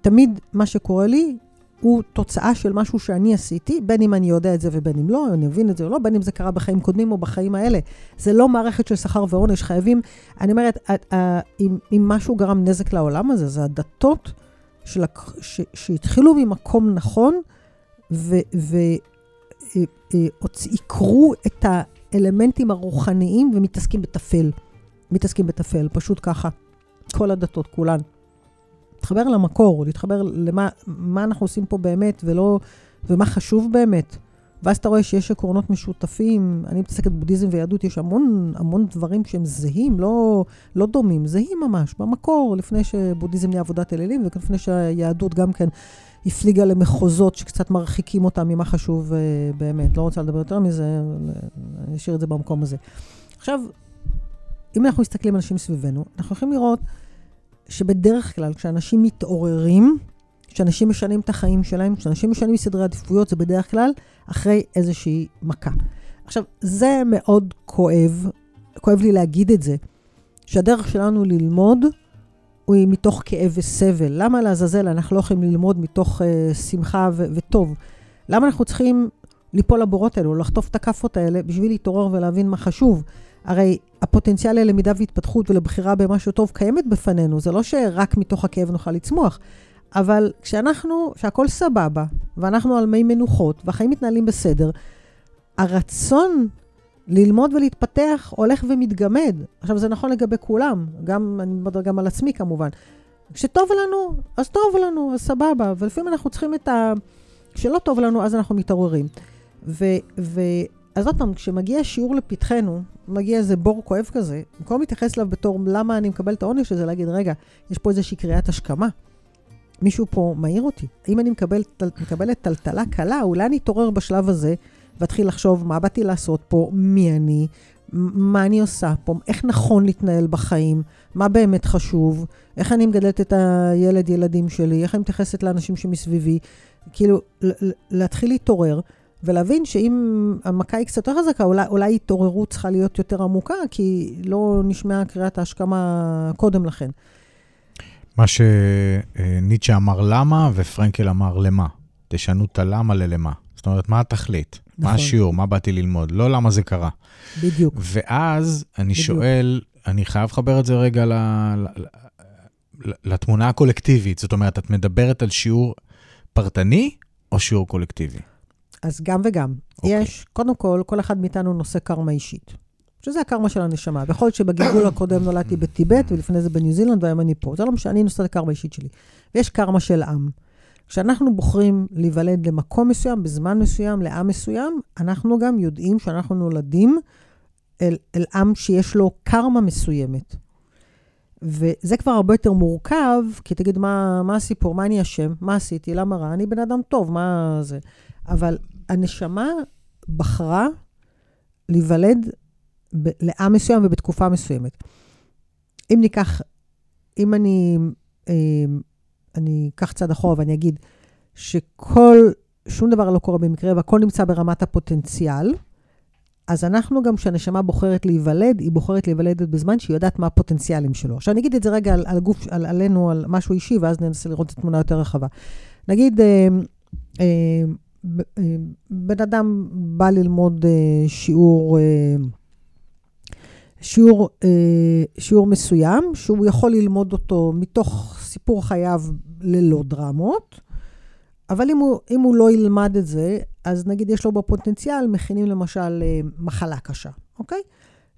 תמיד מה שקורה לי הוא תוצאה של משהו שאני עשיתי, בין אם אני יודע את זה ובין אם לא, אני מבין את זה או לא, בין אם זה קרה בחיים קודמים או בחיים האלה. זה לא מערכת של שכר ועונש, חייבים, אני אומרת, אם, אם משהו גרם נזק לעולם הזה, זה הדתות של, ש, שהתחילו ממקום נכון, ועיקרו את האלמנטים הרוחניים ומתעסקים בטפל. מתעסקים בטפל, פשוט ככה. כל הדתות, כולן. להתחבר למקור, להתחבר למה מה אנחנו עושים פה באמת, ולא, ומה חשוב באמת. ואז אתה רואה שיש עקרונות משותפים. אני מתעסקת בבודהיזם ויהדות, יש המון, המון דברים שהם זהים, לא, לא דומים, זהים ממש, במקור, לפני שבודהיזם נהיה עבודת אלילים, ולפני שהיהדות גם כן הפליגה למחוזות שקצת מרחיקים אותה ממה חשוב uh, באמת. לא רוצה לדבר יותר מזה, אני אשאיר את זה במקום הזה. עכשיו, אם אנחנו מסתכלים על אנשים סביבנו, אנחנו יכולים לראות שבדרך כלל כשאנשים מתעוררים, כשאנשים משנים את החיים שלהם, כשאנשים משנים סדרי עדיפויות, זה בדרך כלל אחרי איזושהי מכה. עכשיו, זה מאוד כואב, כואב לי להגיד את זה, שהדרך שלנו ללמוד הוא מתוך כאב וסבל. למה לעזאזל אנחנו לא יכולים ללמוד מתוך uh, שמחה ו- וטוב? למה אנחנו צריכים ליפול לבורות האלו, לחטוף את הכאפות האלה בשביל להתעורר ולהבין מה חשוב? הרי הפוטנציאל ללמידה והתפתחות ולבחירה במשהו טוב קיימת בפנינו, זה לא שרק מתוך הכאב נוכל לצמוח. אבל כשאנחנו, כשהכול סבבה, ואנחנו על מי מנוחות, והחיים מתנהלים בסדר, הרצון ללמוד ולהתפתח הולך ומתגמד. עכשיו, זה נכון לגבי כולם, גם, אני מדבר גם על עצמי כמובן. כשטוב לנו, אז טוב לנו, אז סבבה, ולפעמים אנחנו צריכים את ה... כשלא טוב לנו, אז אנחנו מתעוררים. ו... ו... אז עוד פעם, כשמגיע שיעור לפתחנו, מגיע איזה בור כואב כזה, במקום להתייחס אליו בתור למה אני מקבל את העונש הזה, להגיד, רגע, יש פה איזושהי קריאת השכמה. מישהו פה מעיר אותי. אם אני מקבל, מקבלת טלטלה קלה, אולי אני אתעורר בשלב הזה ואתחיל לחשוב מה באתי לעשות פה, מי אני, מה אני עושה פה, איך נכון להתנהל בחיים, מה באמת חשוב, איך אני מגדלת את הילד, ילדים שלי, איך אני מתייחסת לאנשים שמסביבי. כאילו, להתחיל להתעורר. ולהבין שאם המכה היא קצת יותר חזקה, אולי, אולי התעוררות צריכה להיות יותר עמוקה, כי לא נשמעה קריאת ההשכמה קודם לכן. מה שניטשה אמר למה, ופרנקל אמר למה. תשנו את הלמה ללמה. זאת אומרת, מה התכלית? מה נכון. השיעור? מה באתי ללמוד? לא למה זה קרה. בדיוק. ואז אני בדיוק. שואל, אני חייב לחבר את זה רגע ל, ל, ל, לתמונה הקולקטיבית. זאת אומרת, את מדברת על שיעור פרטני או שיעור קולקטיבי? אז גם וגם. אוקיי. יש, קודם כל, כל אחד מאיתנו נושא קרמה אישית. שזה הקרמה של הנשמה. ויכול להיות שבגלגול הקודם נולדתי בטיבט, ולפני זה בניו זילנד, והיום אני פה. זה לא משנה, אני נושאת את הקרמה האישית שלי. ויש קרמה של עם. כשאנחנו בוחרים להיוולד למקום מסוים, בזמן מסוים, לעם מסוים, אנחנו גם יודעים שאנחנו נולדים אל, אל עם שיש לו קרמה מסוימת. וזה כבר הרבה יותר מורכב, כי תגיד, מה, מה הסיפור? מה אני אשם? מה עשיתי? למה רע? אני בן אדם טוב, מה זה? אבל הנשמה בחרה להיוולד ב- לעם מסוים ובתקופה מסוימת. אם ניקח, אם אני, אה, אני אקח צעד אחורה ואני אגיד שכל, שום דבר לא קורה במקרה והכל נמצא ברמת הפוטנציאל, אז אנחנו גם, כשהנשמה בוחרת להיוולד, היא בוחרת להיוולד בזמן שהיא יודעת מה הפוטנציאלים שלו. עכשיו, אני אגיד את זה רגע על, על גוף, על, עלינו, על משהו אישי, ואז ננסה לראות את התמונה יותר רחבה. נגיד, אה, אה, אה, בן אדם בא ללמוד אה, שיעור, אה, שיעור, אה, שיעור מסוים, שהוא יכול ללמוד אותו מתוך סיפור חייו ללא דרמות, אבל אם הוא, אם הוא לא ילמד את זה, אז נגיד יש לו בפוטנציאל, מכינים למשל אה, מחלה קשה, אוקיי?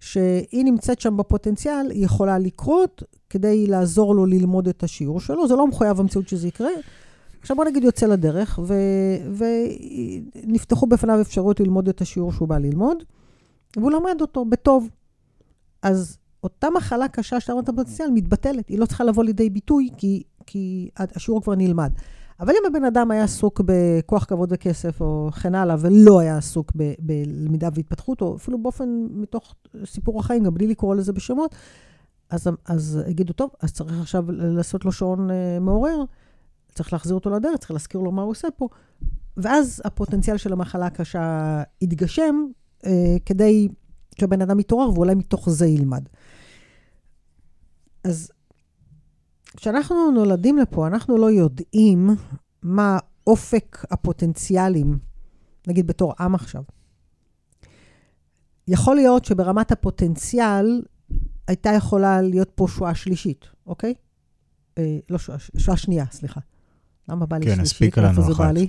שהיא נמצאת שם בפוטנציאל, היא יכולה לקרות כדי לעזור לו ללמוד את השיעור שלו. זה לא מחויב המציאות שזה יקרה. עכשיו בוא נגיד יוצא לדרך, ונפתחו בפניו אפשרויות ללמוד את השיעור שהוא בא ללמוד, והוא למד אותו בטוב. אז אותה מחלה קשה שאתה אמרת בפוטנציאל מתבטלת, היא לא צריכה לבוא לידי ביטוי, כי, כי השיעור כבר נלמד. אבל אם הבן אדם היה עסוק בכוח, כבוד וכסף, או כן הלאה, ולא היה עסוק ב- בלמידה והתפתחות, או אפילו באופן מתוך סיפור החיים, גם בלי לקרוא לזה בשמות, אז, אז יגידו, טוב, אז צריך עכשיו לעשות לו שעון אה, מעורר, צריך להחזיר אותו לדרך, צריך להזכיר לו מה הוא עושה פה. ואז הפוטנציאל של המחלה הקשה יתגשם, אה, כדי שהבן אדם יתעורר, ואולי מתוך זה ילמד. אז כשאנחנו נולדים לפה, אנחנו לא יודעים מה אופק הפוטנציאלים, נגיד בתור עם עכשיו. יכול להיות שברמת הפוטנציאל הייתה יכולה להיות פה שואה שלישית, אוקיי? אה, לא שואה, שואה שנייה, סליחה. למה בא לי כן, שלישית? הספיקה לנו אחת. לי?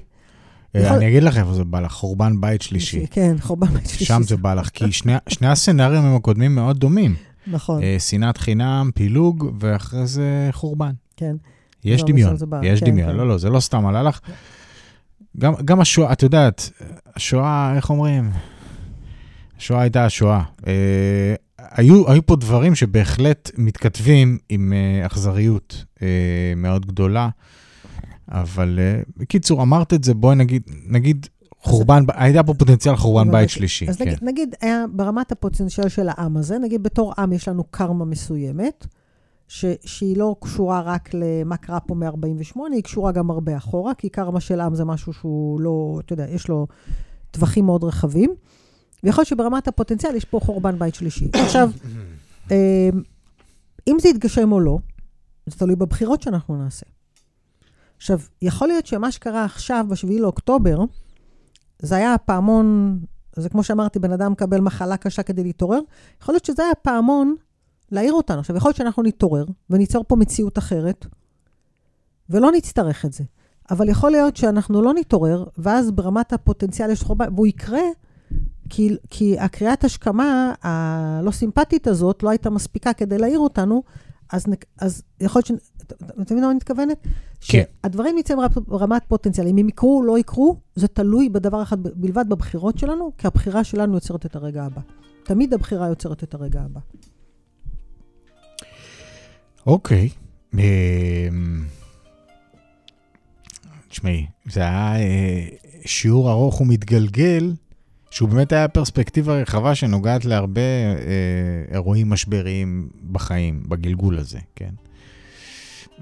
אה, אני אגיד לך איפה זה בא לך, חורבן בית שלישי. כן, חורבן בית שלישי. שם זה בא לך, כי שני, הסצנריונים הקודמים מאוד דומים. נכון, אה, שנאת חינם, פילוג, ואחרי זה חורבן. כן. יש לא, דמיון, יש כן, דמיון. כן. לא, לא, זה לא סתם עלה לך. גם, גם השואה, את יודעת, השואה, איך אומרים? השואה הייתה השואה. אה, היו, היו פה דברים שבהחלט מתכתבים עם אה, אכזריות אה, מאוד גדולה, אבל אה, בקיצור, אמרת את זה, בואי נגיד, נגיד, חורבן, הייתה פה פוטנציאל חורבן בית שלישי. אז כן. נגיד, נגיד, היה ברמת הפוטנציאל של העם הזה, נגיד בתור עם יש לנו קרמה מסוימת, ש, שהיא לא קשורה רק למה קרה פה מ-48, היא קשורה גם הרבה אחורה, כי קרמה של עם זה משהו שהוא לא, אתה יודע, יש לו טווחים מאוד רחבים. ויכול להיות שברמת הפוטנציאל יש פה חורבן בית שלישי. עכשיו, אה, אם זה יתגשם או לא, זה תלוי בבחירות שאנחנו נעשה. עכשיו, יכול להיות שמה שקרה עכשיו, ב-7 לאוקטובר, זה היה הפעמון, זה כמו שאמרתי, בן אדם מקבל מחלה קשה כדי להתעורר, יכול להיות שזה היה פעמון להעיר אותנו. עכשיו, יכול להיות שאנחנו נתעורר וניצור פה מציאות אחרת, ולא נצטרך את זה. אבל יכול להיות שאנחנו לא נתעורר, ואז ברמת הפוטנציאל יש חורבן, והוא יקרה, כי, כי הקריאת השכמה הלא סימפטית הזאת לא הייתה מספיקה כדי להעיר אותנו, אז, אז יכול להיות ש... אתה מבין למה אני מתכוונת? כן. שהדברים נמצאים ברמת- פוטנציאל. אם הם יקרו או לא יקרו, זה תלוי בדבר אחד בלבד, בבחירות שלנו, כי הבחירה שלנו יוצרת את הרגע הבא. תמיד הבחירה יוצרת את הרגע הבא. אוקיי. אמ, תשמעי, זה היה אה, שיעור ארוך ומתגלגל, שהוא באמת היה פרספקטיבה רחבה שנוגעת להרבה אה, אירועים משבריים בחיים, בגלגול הזה, כן?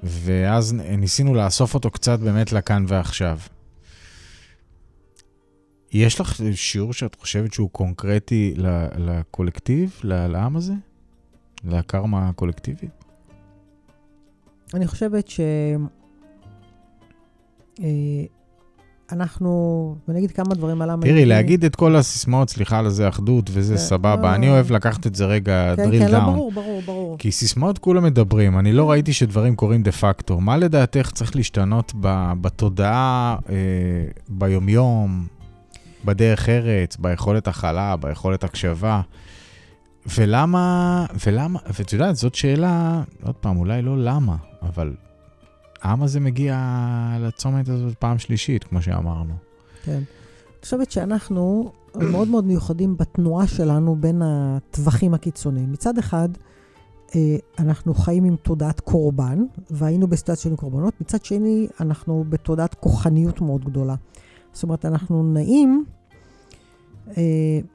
ואז ניסינו לאסוף אותו קצת באמת לכאן ועכשיו. יש לך שיעור שאת חושבת שהוא קונקרטי לקולקטיב, לעם הזה? לקרמה הקולקטיבית? אני חושבת ש... אה, אנחנו, ואני אגיד כמה דברים על למה... תראי, להגיד את כל הסיסמאות, סליחה על זה, אחדות, וזה כן, סבבה. לא, אני לא. אוהב לקחת את זה רגע, כן, drill כן, לא, down. ברור, ברור, ברור. כי סיסמאות כולם מדברים, אני לא ראיתי שדברים קורים דה פקטו. מה לדעתך צריך להשתנות ב- בתודעה, אה, ביומיום, בדרך ארץ, ביכולת הכלה, ביכולת הקשבה? ולמה, ולמה, ואת יודעת, זאת שאלה, עוד פעם, אולי לא למה, אבל העם הזה מגיע לצומת הזאת פעם שלישית, כמו שאמרנו. כן. אני חושבת שאנחנו מאוד מאוד מיוחדים בתנועה שלנו בין הטווחים הקיצוניים. מצד אחד, אנחנו חיים עם תודעת קורבן, והיינו בסיטואציה של קורבנות. מצד שני, אנחנו בתודעת כוחניות מאוד גדולה. זאת אומרת, אנחנו נעים אה,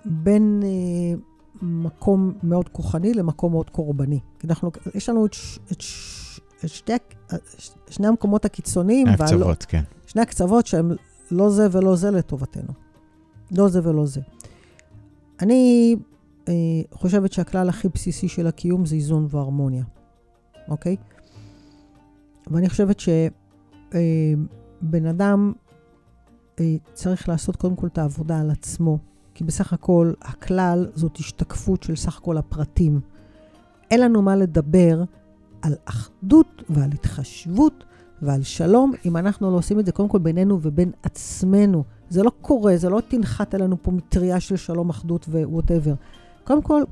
בין אה, מקום מאוד כוחני למקום מאוד קורבני. אנחנו, יש לנו את, ש, את, ש, את שתי, ה- שני המקומות הקיצוניים, הקצוות, כן. שני הקצוות שהם לא זה ולא זה לטובתנו. לא זה ולא זה. אני אה, חושבת שהכלל הכי בסיסי של הקיום זה איזון והרמוניה, אוקיי? ואני חושבת שבן אדם אה, צריך לעשות קודם כל את העבודה על עצמו, כי בסך הכל הכלל זאת השתקפות של סך כל הפרטים. אין לנו מה לדבר על אחדות ועל התחשבות ועל שלום, אם אנחנו לא עושים את זה קודם כל בינינו ובין עצמנו. זה לא קורה, זה לא תנחת עלינו פה מטריה של שלום, אחדות ו-whatever. קודם כל,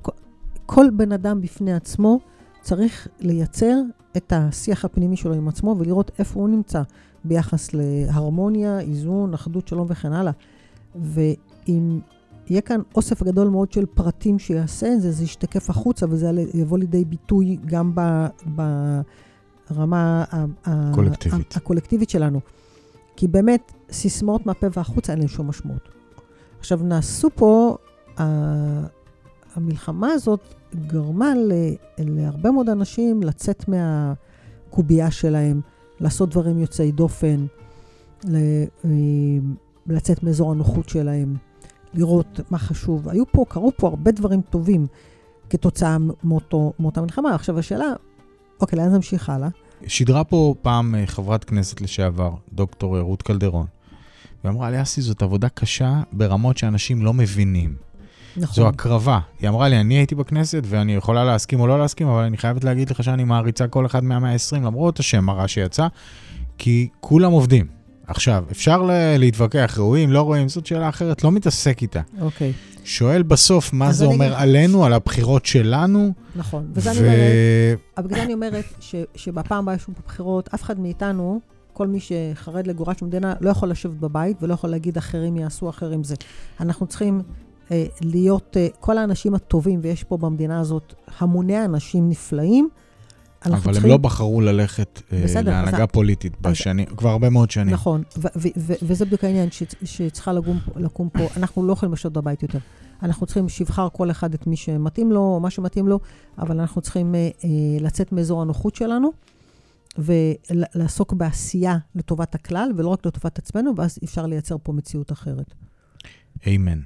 כל- בן אדם בפני עצמו צריך לייצר את השיח הפנימי שלו עם עצמו ולראות איפה הוא נמצא ביחס להרמוניה, איזון, אחדות, שלום וכן הלאה. ואם יהיה כאן אוסף גדול מאוד של פרטים שיעשה את זה, זה ישתקף החוצה וזה יבוא לידי ביטוי גם ב... ברמה ה- ה- קולקטיבית. ה- הקולקטיבית שלנו. כי באמת, סיסמאות מהפה והחוצה אין להן שום משמעות. עכשיו, נעשו פה, ה- המלחמה הזאת גרמה ל- להרבה מאוד אנשים לצאת מהקובייה שלהם, לעשות דברים יוצאי דופן, ל- אה, לצאת מאזור הנוחות שלהם, לראות מה חשוב. היו פה, קרו פה הרבה דברים טובים כתוצאה מאותו, מאותה מלחמה. עכשיו, השאלה, אוקיי, לאן זה ממשיך הלאה? שידרה פה פעם אה, חברת כנסת לשעבר, דוקטור רות קלדרון, ואמרה לי, אסי, זאת עבודה קשה ברמות שאנשים לא מבינים. נכון. זו הקרבה. היא אמרה לי, אני הייתי בכנסת ואני יכולה להסכים או לא להסכים, אבל אני חייבת להגיד לך שאני מעריצה כל אחד מה-120, למרות השם הרע שיצא, כי כולם עובדים. עכשיו, אפשר ל- להתווכח, ראויים, לא ראויים, זאת שאלה אחרת, לא מתעסק איתה. אוקיי, שואל בסוף מה זה אני אומר לך. עלינו, על הבחירות שלנו, נכון. וזה אני ו... אומרת, אבל בגלל אני אומרת ש, שבפעם הבאה יש לנו פה בחירות, אף אחד מאיתנו, כל מי שחרד לגורל של המדינה, לא יכול לשבת בבית ולא יכול להגיד אחרים יעשו אחרים זה. אנחנו צריכים להיות, אה, כל האנשים הטובים, ויש פה במדינה הזאת המוני אנשים נפלאים, אבל צריכים... הם לא בחרו ללכת אה, בסדר, אז- להנהגה פוליטית אז- בשנים, כבר הרבה מאוד שנים. נכון, ו- ו- ו- וזה בדיוק העניין ש- שצריכה לקום, לקום פה. אנחנו לא יכולים לשבת בבית יותר. אנחנו צריכים שיבחר כל אחד את מי שמתאים לו, או מה שמתאים לו, אבל אנחנו צריכים אה, אה, לצאת מאזור הנוחות שלנו, ולעסוק בעשייה לטובת הכלל, ולא רק לטובת עצמנו, ואז אפשר לייצר פה מציאות אחרת. איימן.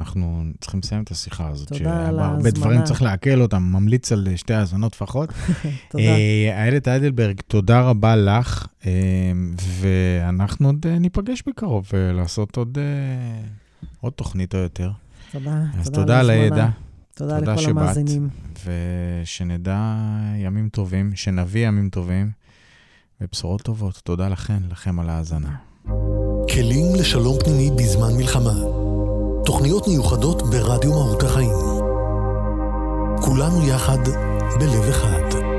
אנחנו צריכים לסיים את השיחה הזאת. תודה על ההזמנה. דברים צריך לעכל אותם, ממליץ על שתי האזנות לפחות. תודה. אה, איילת איידלברג, תודה רבה לך, אה, ואנחנו עוד אה, ניפגש בקרוב ולעשות עוד, אה, עוד תוכנית או יותר. תודה. אז תודה על. הידע, תודה תודה לכל שבאת. המאזינים. ושנדע ימים טובים, שנביא ימים טובים ובשורות טובות. תודה לכן, לכם על ההאזנה. כלים לשלום פנימי בזמן מלחמה. תוכניות מיוחדות ברדיו מהות החיים. כולנו יחד בלב אחד.